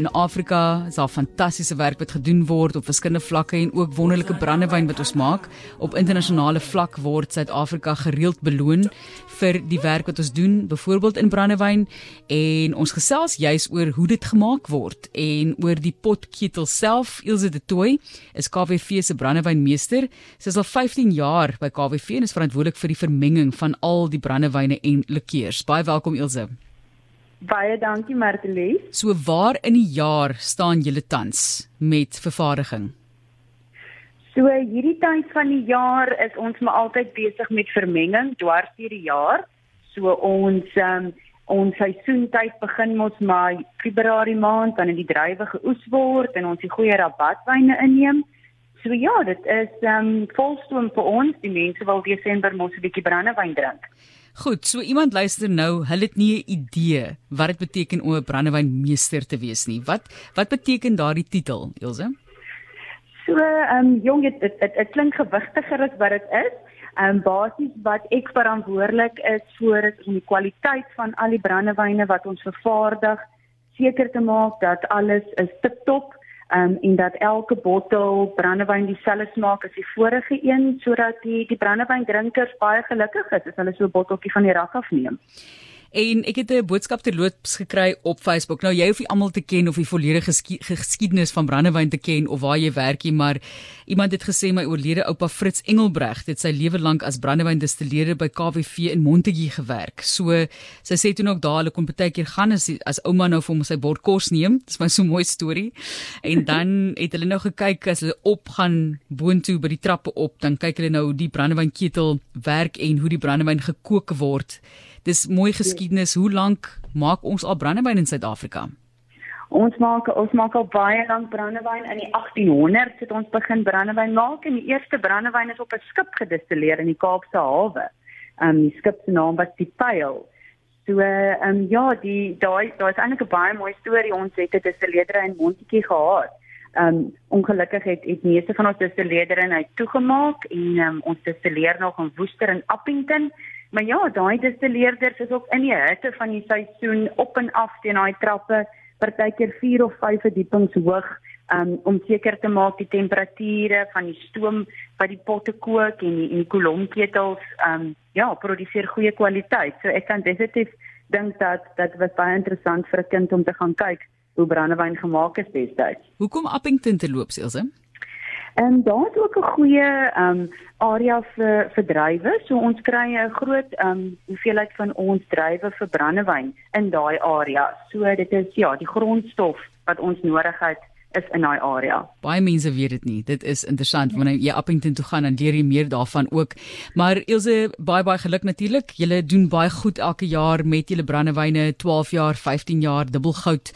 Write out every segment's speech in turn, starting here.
In Afrika is daar fantastiese werk wat gedoen word op verskillende vlakke en ook wonderlike brandewyn wat ons maak. Op internasionale vlak word Suid-Afrika gereeld beloon vir die werk wat ons doen, byvoorbeeld in brandewyn en ons gesels juis oor hoe dit gemaak word en oor die potketel self. Ilse de Tooi is KWV se brandewynmeester. Sy is al 15 jaar by KWV en is verantwoordelik vir die vermenging van al die brandewyne en likeurs. Baie welkom Ilse. Baie dankie Martelie. So waar in die jaar staan julle tans met vervaardiging? So hierdie tyd van die jaar is ons maar altyd besig met vermenging dwars deur die jaar. So ons um, ons seisoentyd begin mos maar Februarie maand dan in die druiwe geoes word en ons die goeie rabatwyne inneem. So ja, dit is um volstoom vir ons. Die mense wil Desember mos 'n bietjie brandewyn drink. Goed, so iemand luister nou, hulle het nie 'n idee wat dit beteken om 'n brandewynmeester te wees nie. Wat wat beteken daardie titel, Elsje? So, ehm um, jong, dit, dit, dit klink gewigtiger as wat dit is. Ehm um, basies wat ek verantwoordelik is vir is om die kwaliteit van al die brandewyne wat ons vervaardig seker te maak dat alles is tip-top um, en dat elke bottel brandewyn dieselfde smaak as die vorige een sodat die die brandewyndrinkers baie gelukkig is as hulle so 'n botteltjie van die rak afneem. En ek het 'n boodskap terloops gekry op Facebook. Nou jy hoef nie almal te ken of die volledige geskiedenis van brandewyn te ken of waar jy werk nie, maar iemand het gesê my oorlede oupa Fritz Engelbreg het sy lewe lank as brandewyndistilleerder by KWV in Montague gewerk. So sy sê toe ook daar hulle kon baie keer gaan as as ouma nou vir hom sy bord kos neem. Dis my so 'n mooi storie. En dan het hulle nou gekyk as hulle opgaan boontoe by die trappe op, dan kyk hulle nou hoe die brandewynketel werk en hoe die brandewyn gekook word. Dis mooi geskiedenis. Hoe lank maak ons al brandewyn in Suid-Afrika? Ons maak ons maak al baie lank brandewyn in die 1800s het ons begin brandewyn maak en die eerste brandewyn is op 'n skip gedistilleer in die Kaapse hawe. Um die skip se naam was die Pyl. So um ja, die daai daar is eintlik 'n baie mooi storie. Ons het 'n distilleerder in Montetjie gehad. Um ongelukkig het het meeste van ons distilleerders in hy toegemaak en um, ons distilleer nog in Woester en Appington Maar ja, daai distilleerders is ook in die hitte van die seisoen op en af teen daai trappe, partykeer 4 of 5 verdiepings hoog, um, om seker te maak die temperature van die stoom wat die potte kook en die, die kolomketels um ja, produseer goeie kwaliteit. So ek kan definitief dink dat dit was baie interessant vir 'n kind om te gaan kyk hoe brandewyn gemaak is destyds. Hoekom Appington te loop, Elsje? En daar is ook 'n goeie ehm um, area vir vir drywe. So ons kry 'n groot ehm um, hoeveelheid van ons drywe vir brandewyn in daai area. So dit is ja, die grondstof wat ons nodig het is in daai area. Baie mense weet dit nie. Dit is interessant wanneer jy Appington toe gaan dan leer jy meer daarvan ook. Maar Ilse, baie baie geluk natuurlik. Julle doen baie goed elke jaar met julle brandewyne, 12 jaar, 15 jaar dubbelgoud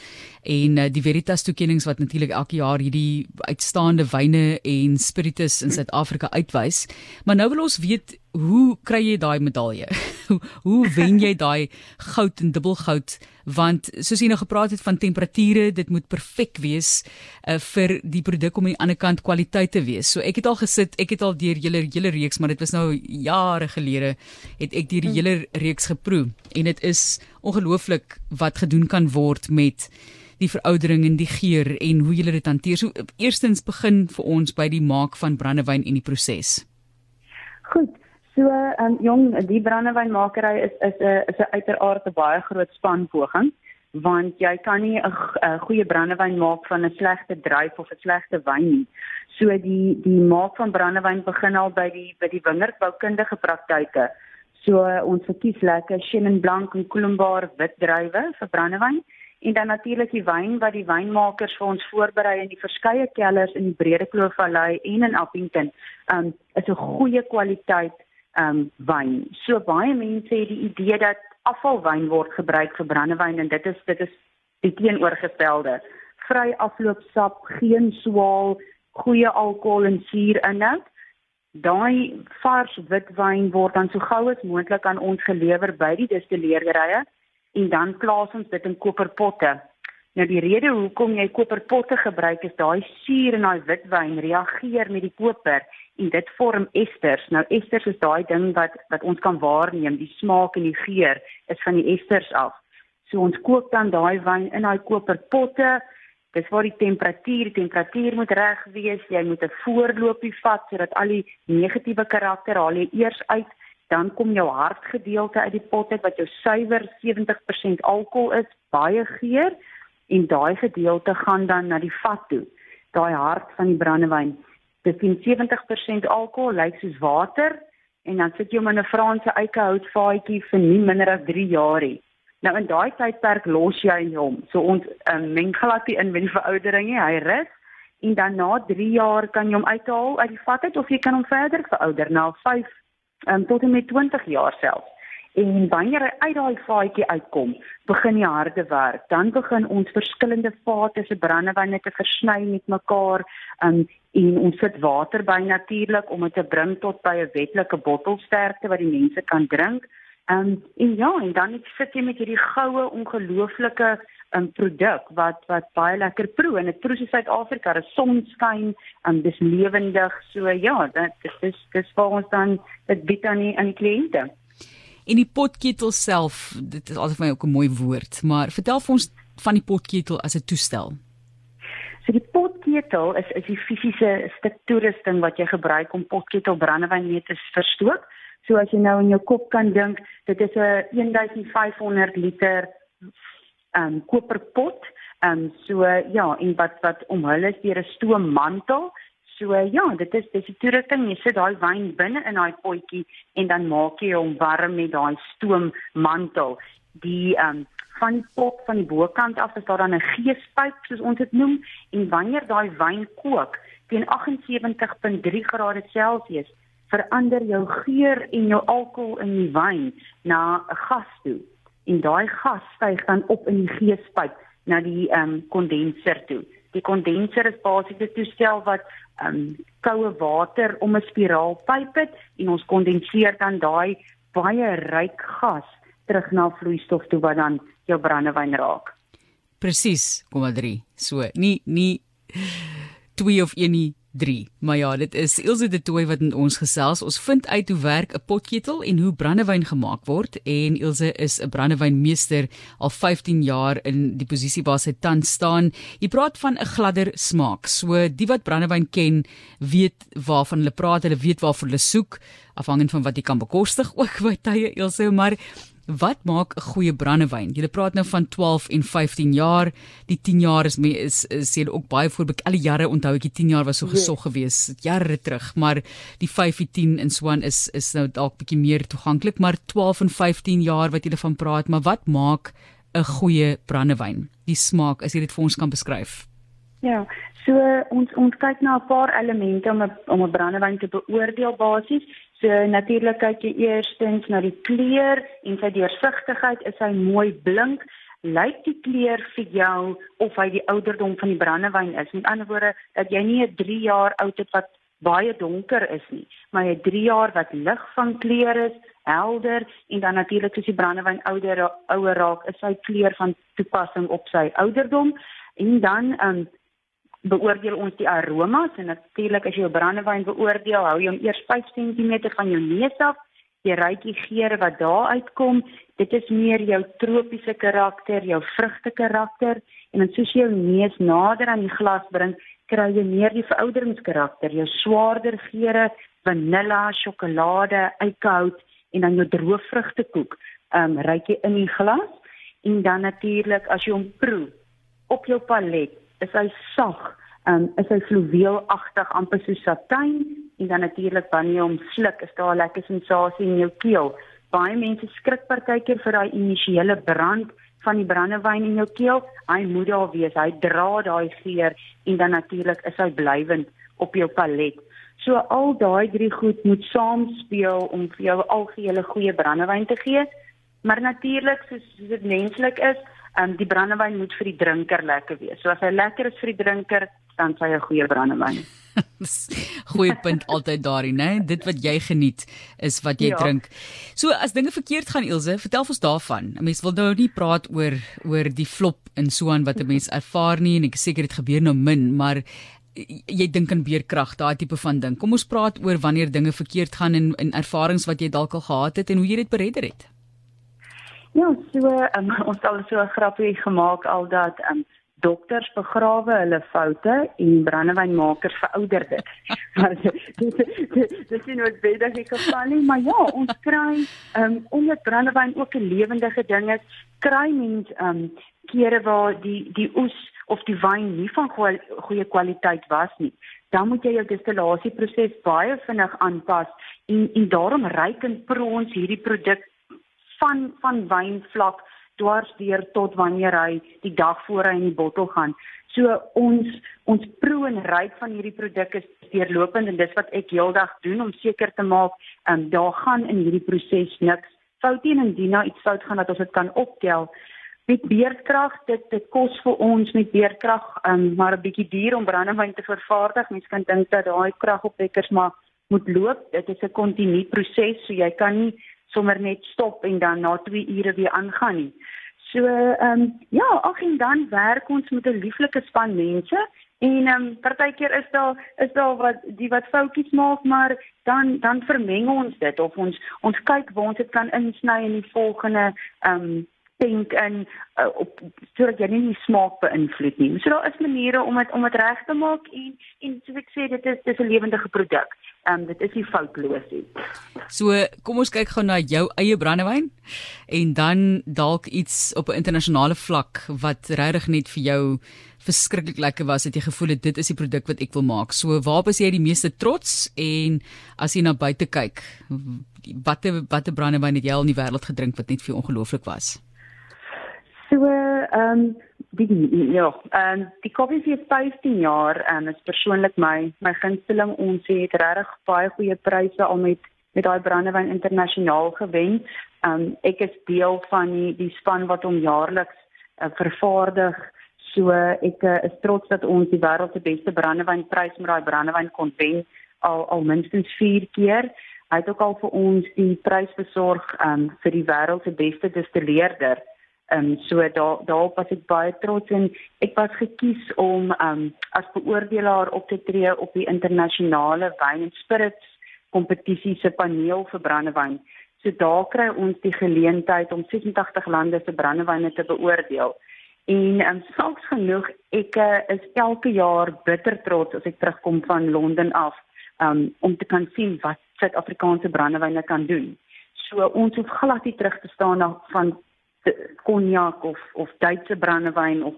en uh, die Veritas toekenninge wat natuurlik elke jaar hierdie uitstaande wyne en spiritus in Suid-Afrika uitwys. Maar nou wil ons weet, hoe kry jy daai medalje? hoe wen jy daai goud en dubbelgoud? Want soos jy nou gepraat het van temperature, dit moet perfek wees uh, vir die produk om aan die ander kant kwaliteit te wees. So ek het al gesit, ek het al deur julle hele reeks, maar dit was nou jare gelede het ek deur die hele reeks geproe en dit is ongelooflik wat gedoen kan word met die veroudering en die geur en hoe julle dit hanteer. So eerstens begin vir ons by die maak van brandewyn en die proses. Goed. So, um, jong, die brandewynmakery is is 'n is 'n uiteraard 'n baie groot spanpoging want jy kan nie 'n goeie brandewyn maak van 'n slegte druif of 'n slegte wyn nie. So die die maak van brandewyn begin al by die by die wingerdboukundige praktyke. So ons verkies lekker Chenin Blanc en Colombard wit druiwe vir brandewyn en dan natuurlik die wyn wat die wynmakers vir ons voorberei in die verskeie kellers in die Brede Kloof Vallei en in Appington. Um is 'n goeie kwaliteit um wyn. So baie mense het die idee dat afvalwyn word gebruik vir brandewyn en dit is dit is die teenoorgestelde. Vry afloopsap, geen swaal, goeie alkohol en suurinhoud. Daai vars witwyn word dan so gou as moontlik aan ons gelewer by die distilleerderye en dan plaas ons dit in koperpotte. Nou die rede hoekom jy koperpotte gebruik is daai suur in daai witwyn reageer met die koper en dit vorm esters. Nou esters is daai ding wat wat ons kan waarneem, die smaak en die geur is van die esters af. So ons kook dan daai wyn in daai koperpotte Dis waar die temperatuur, die temperatuur moet reg wees. Jy moet 'n voorloopie vat sodat al die negatiewe karakter haal jy eers uit. Dan kom jou hartgedeelte uit die pot uit wat jou suiwer 70% alkohol is, baie geur en daai gedeelte gaan dan na die vat toe. Daai hart van die brandewyn. Dit is 70% alkohol, lyk soos water en dan sit jy hom in 'n Franse eikehoutvaatjie vir nie minder as 3 jaar nie. Nou in daai tydperk los jy hom. So ons um, meng glad nie in met die veroudering nie. Hy rus en dan na 3 jaar kan jy hom uithaal uit die vat uit of jy kan hom verder verouder na 5 um, ehm, tot en met 20 jaar self. En wanneer hy uit daai vaatjie uitkom, begin die harde werk. Dan begin ons verskillende vate se brandewyne te versny met mekaar um, en ons sit water by natuurlik om dit te bring tot by 'n wetlike bottelsterkte wat die mense kan drink. Um, en ja, en dan sit jy met hierdie goue ongelooflike um, produk wat wat baie lekker proe en dit proe soos Suid-Afrika, daar is sonskyn, um, dis lewendig. So ja, dit is dis dis vir ons dan dit bied aan die aan die kliënte. En die potketel self, dit is altyd vir my ook 'n mooi woord, maar vertel vir ons van die potketel as 'n toestel. So die potketel is is die fisiese stuk toerusting wat jy gebruik om potketel brandewyn mee te verstook. So as jy nou in jou kop kan dink, dit is 'n 1500 liter um, koperpot. Um, so ja, en wat wat omhul is deur 'n stoommantel. So ja, dit is dis die toerusting. Jy sit daai wyn binne in daai potjie en dan maak jy hom warm met daai stoommantel. Die ehm um, van die pot van die bokant af is daar dan 'n geespyp soos ons dit noem en wanneer daai wyn kook teen 78.3 grade Celsius verander jou geur en jou alkohol in die wyn na 'n gas toe. En daai gas styg dan op in die geespyp na die ehm um, kondenser toe. Die kondenser is basies 'n toestel wat um, koue water om 'n spiraalpyp het en ons kondenseer dan daai baie ryk gas terug na vloeistof toe wat dan jou brandewyn raak. Presies, 0,3. So, nie nie 2 of 1 nie 3. Maar ja, dit is Ilse de Tooi wat in ons gesels. Ons vind uit hoe werk 'n potketel en hoe brandewyn gemaak word en Ilse is 'n brandewynmeester al 15 jaar in die posisie waar sy tans staan. Jy praat van 'n gladder smaak. So die wat brandewyn ken, weet waarvan hulle praat, hulle weet waarvoor hulle soek afhangend van wat jy kan bekostig ook by tye Ilse, maar Wat maak 'n goeie brandewyn? Jy praat nou van 12 en 15 jaar. Die 10 jaar is me is sê ook baie voor al die jare onthou ek die 10 jaar was so ja. gesog geweest jare terug, maar die 5 en 10 in Swan is is nou dalk bietjie meer toeganklik, maar 12 en 15 jaar wat jy van praat, maar wat maak 'n goeie brandewyn? Die smaak, as jy dit vir ons kan beskryf. Ja, so ons ons kyk na 'n paar elemente om 'n om 'n brandewyn te beoordeel basies. So natuurlik kyk jy eerstens na die kleur en sy deursigtigheid, is hy mooi blink? Lyk die kleur vir jou of hy die ouderdom van die brandewyn is? Met ander woorde, dat jy nie 'n 3 jaar oud het wat baie donker is nie, maar 'n 3 jaar wat lig van kleur is, helder en dan natuurlik as die brandewyn ouder ouer raak, is sy kleur van toepassing op sy ouderdom en dan um, beoordeel ons die aromas en natuurlik as jy jou brandewyn beoordeel, hou jy hom eers 5 cm van jou neus af. Jy ruik die geure wat daar uitkom. Dit is meer jou tropiese karakter, jou vrugte karakter en dan soos jy jou neus nader aan die glas bring, kry jy meer die verouderingskarakter, jou swaarder geure, vanilla, sjokolade, eikehout en dan jou droë vrugtekoek. Ehm um, ruik jy in die glas en dan natuurlik as jy hom proe op jou palet is hy sag, um, is hy fluweelagtig amper soos satijn en dan natuurlik wanneer jy hom sluk, is daar 'n lekker sensasie in jou keel. Baie mense skrik partykeer vir daai initiële brand van die brandewyn in jou keel. Hy moet daar wees. Hy dra daai geur en dan natuurlik is hy blywend op jou palet. So al daai drie goed moet saamspeel om vir jou algehele goeie brandewyn te gee. Maar natuurlik soos dit menslik is, um, die brandewyn moet vir die drinker lekker wees. So as hy lekker is vir die drinker, dan sy 'n goeie brandewyn. goeie punt altyd daarin, né? Dit wat jy geniet is wat jy ja. drink. So as dinge verkeerd gaan Ilse, vertel ons daarvan. 'n Mens wil nou nie praat oor oor die flop in Suwan wat 'n mens ervaar nie en ek seker dit gebeur nou min, maar jy dink aan beerkrag, daai tipe van ding. Kom ons praat oor wanneer dinge verkeerd gaan en en ervarings wat jy dalk al gehad het en hoe jy dit beredder het. Ja, so um, ons het al so 'n grappie gemaak al dat um, dokters begrawe hulle foute en brandewynmakers verouder dit. Dit nie noodwendig die geval nie, maar ja, ons kry um, omdat brandewyn ook 'n lewendige ding is, kry mens um kere waar die die oes of die wyn nie van goeie kwaliteit was nie. Dan moet jy jou destillasieproses baie vinnig aanpas en en daarom ryk en pro ons hierdie produk van van wynvlak dwars deur tot wanneer hy die dag voor hy in die bottel gaan. So ons ons proe en ryk van hierdie produk is deurlopend en dis wat ek heeldag doen om seker te maak ehm um, daar gaan in hierdie proses niks fout nie en indien daar iets fout gaan dat ons dit kan optel. Met beerdkrag dit dit kos vir ons met beerdkrag ehm um, maar 'n bietjie duur om brandewyn te vervaardig. Mense kan dink dat daai kragopwekkers maar moet loop. Dit is 'n kontinu proses, so jy kan nie sommer net stop en dan na 2 ure weer aangaan nie. So ehm um, ja, ag en dan werk ons met 'n lieflike span mense en ehm um, partykeer is daar is daar wat die wat foutjies maak, maar dan dan vermeng ons dit of ons ons kyk waar ons dit kan insny in die volgende ehm um, dink en uh, op sodat jy nie die smaak beïnvloed nie. So daar is maniere om dit om dit reg te maak en en soos ek sê dit is dis 'n lewendige produk. Ehm um, dit is nie foutloos nie. So kom ons kyk gou na jou eie brandewyn en dan dalk iets op 'n internasionale vlak wat regtig net vir jou verskriklik lekker was het jy gevoel het dit is die produk wat ek wil maak. So waar is jy die meeste trots en as jy na buite kyk watter watter brandewyn het jy al in die wêreld gedrink wat net vir jou ongelooflik was? Ehm um, die ja, ehm um, die koffie vir 15 jaar en um, is persoonlik my my gunsteling. Ons het regtig baie goeie pryse al met met daai brandewyn internasionaal gewen. Ehm um, ek is deel van die die span wat hom jaarliks uh, vervaardig. So ek uh, is trots dat ons die wêreld se beste brandewynprys met daai brandewyn kon wen al al minstens 4 keer. Hy het ook al vir ons die prys besorg um, vir die wêreld se beste distilleerder. Ehm um, so daar daarop was ek baie trots en ek was gekies om ehm um, as beoordelaar op te tree op die internasionale wyn en spirits kompetisie se paneel vir brandewyn. So daar kry ons die geleentheid om 86 lande se brandewyne te beoordeel. En ehm um, soms genoeg ek uh, is elke jaar bitter trots as ek terugkom van Londen af um, om te kan sien wat Suid-Afrikaanse brandewyne kan doen. So ons hoef glad nie terug te staan na van konjak of of Duitse brandewyn of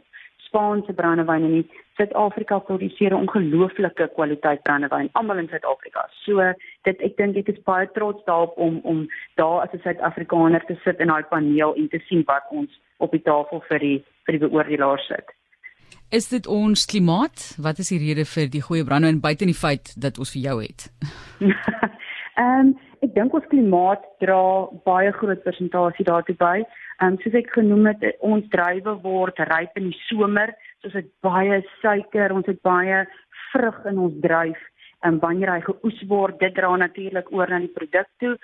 Spaanse brandewyn in Suid-Afrika produseer 'n ongelooflike kwaliteit brandewyn almal in Suid-Afrika. So dit ek dink ek is baie trots daarop om om daar as 'n Suid-Afrikaner te sit in daai paneel en te sien wat ons op die tafel vir die vir die beoordelaars sit. Is dit ons klimaat? Wat is die rede vir die goeie brandewyn buite die feit dat ons vir jou het? Ehm um, ek dink ons klimaat dra baie groot persentasie daartoe by. Ehm um, soos ek genoem het, ons druiwe word ryp in die somer, soos dit baie suiker, ons het baie vrug in ons druif. En um, wanneer hy geoes word, dit dra natuurlik oor na die produk toe.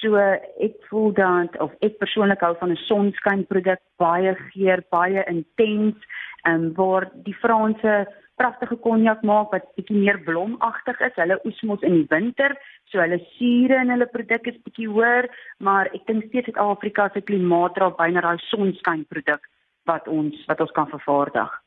So ek voel dan of ek persoonlik hou van 'n sonskyn produk, baie geur, baie intens, en um, waar die Franse pragtige konjak maak wat bietjie meer blomagtig is. Hulle oes mos in die winter, so hulle sure in hulle produk is bietjie hoër, maar ek dink steeds Suid-Afrika se klimaat dra byna daai sonskyn produk wat ons wat ons kan vervaardig.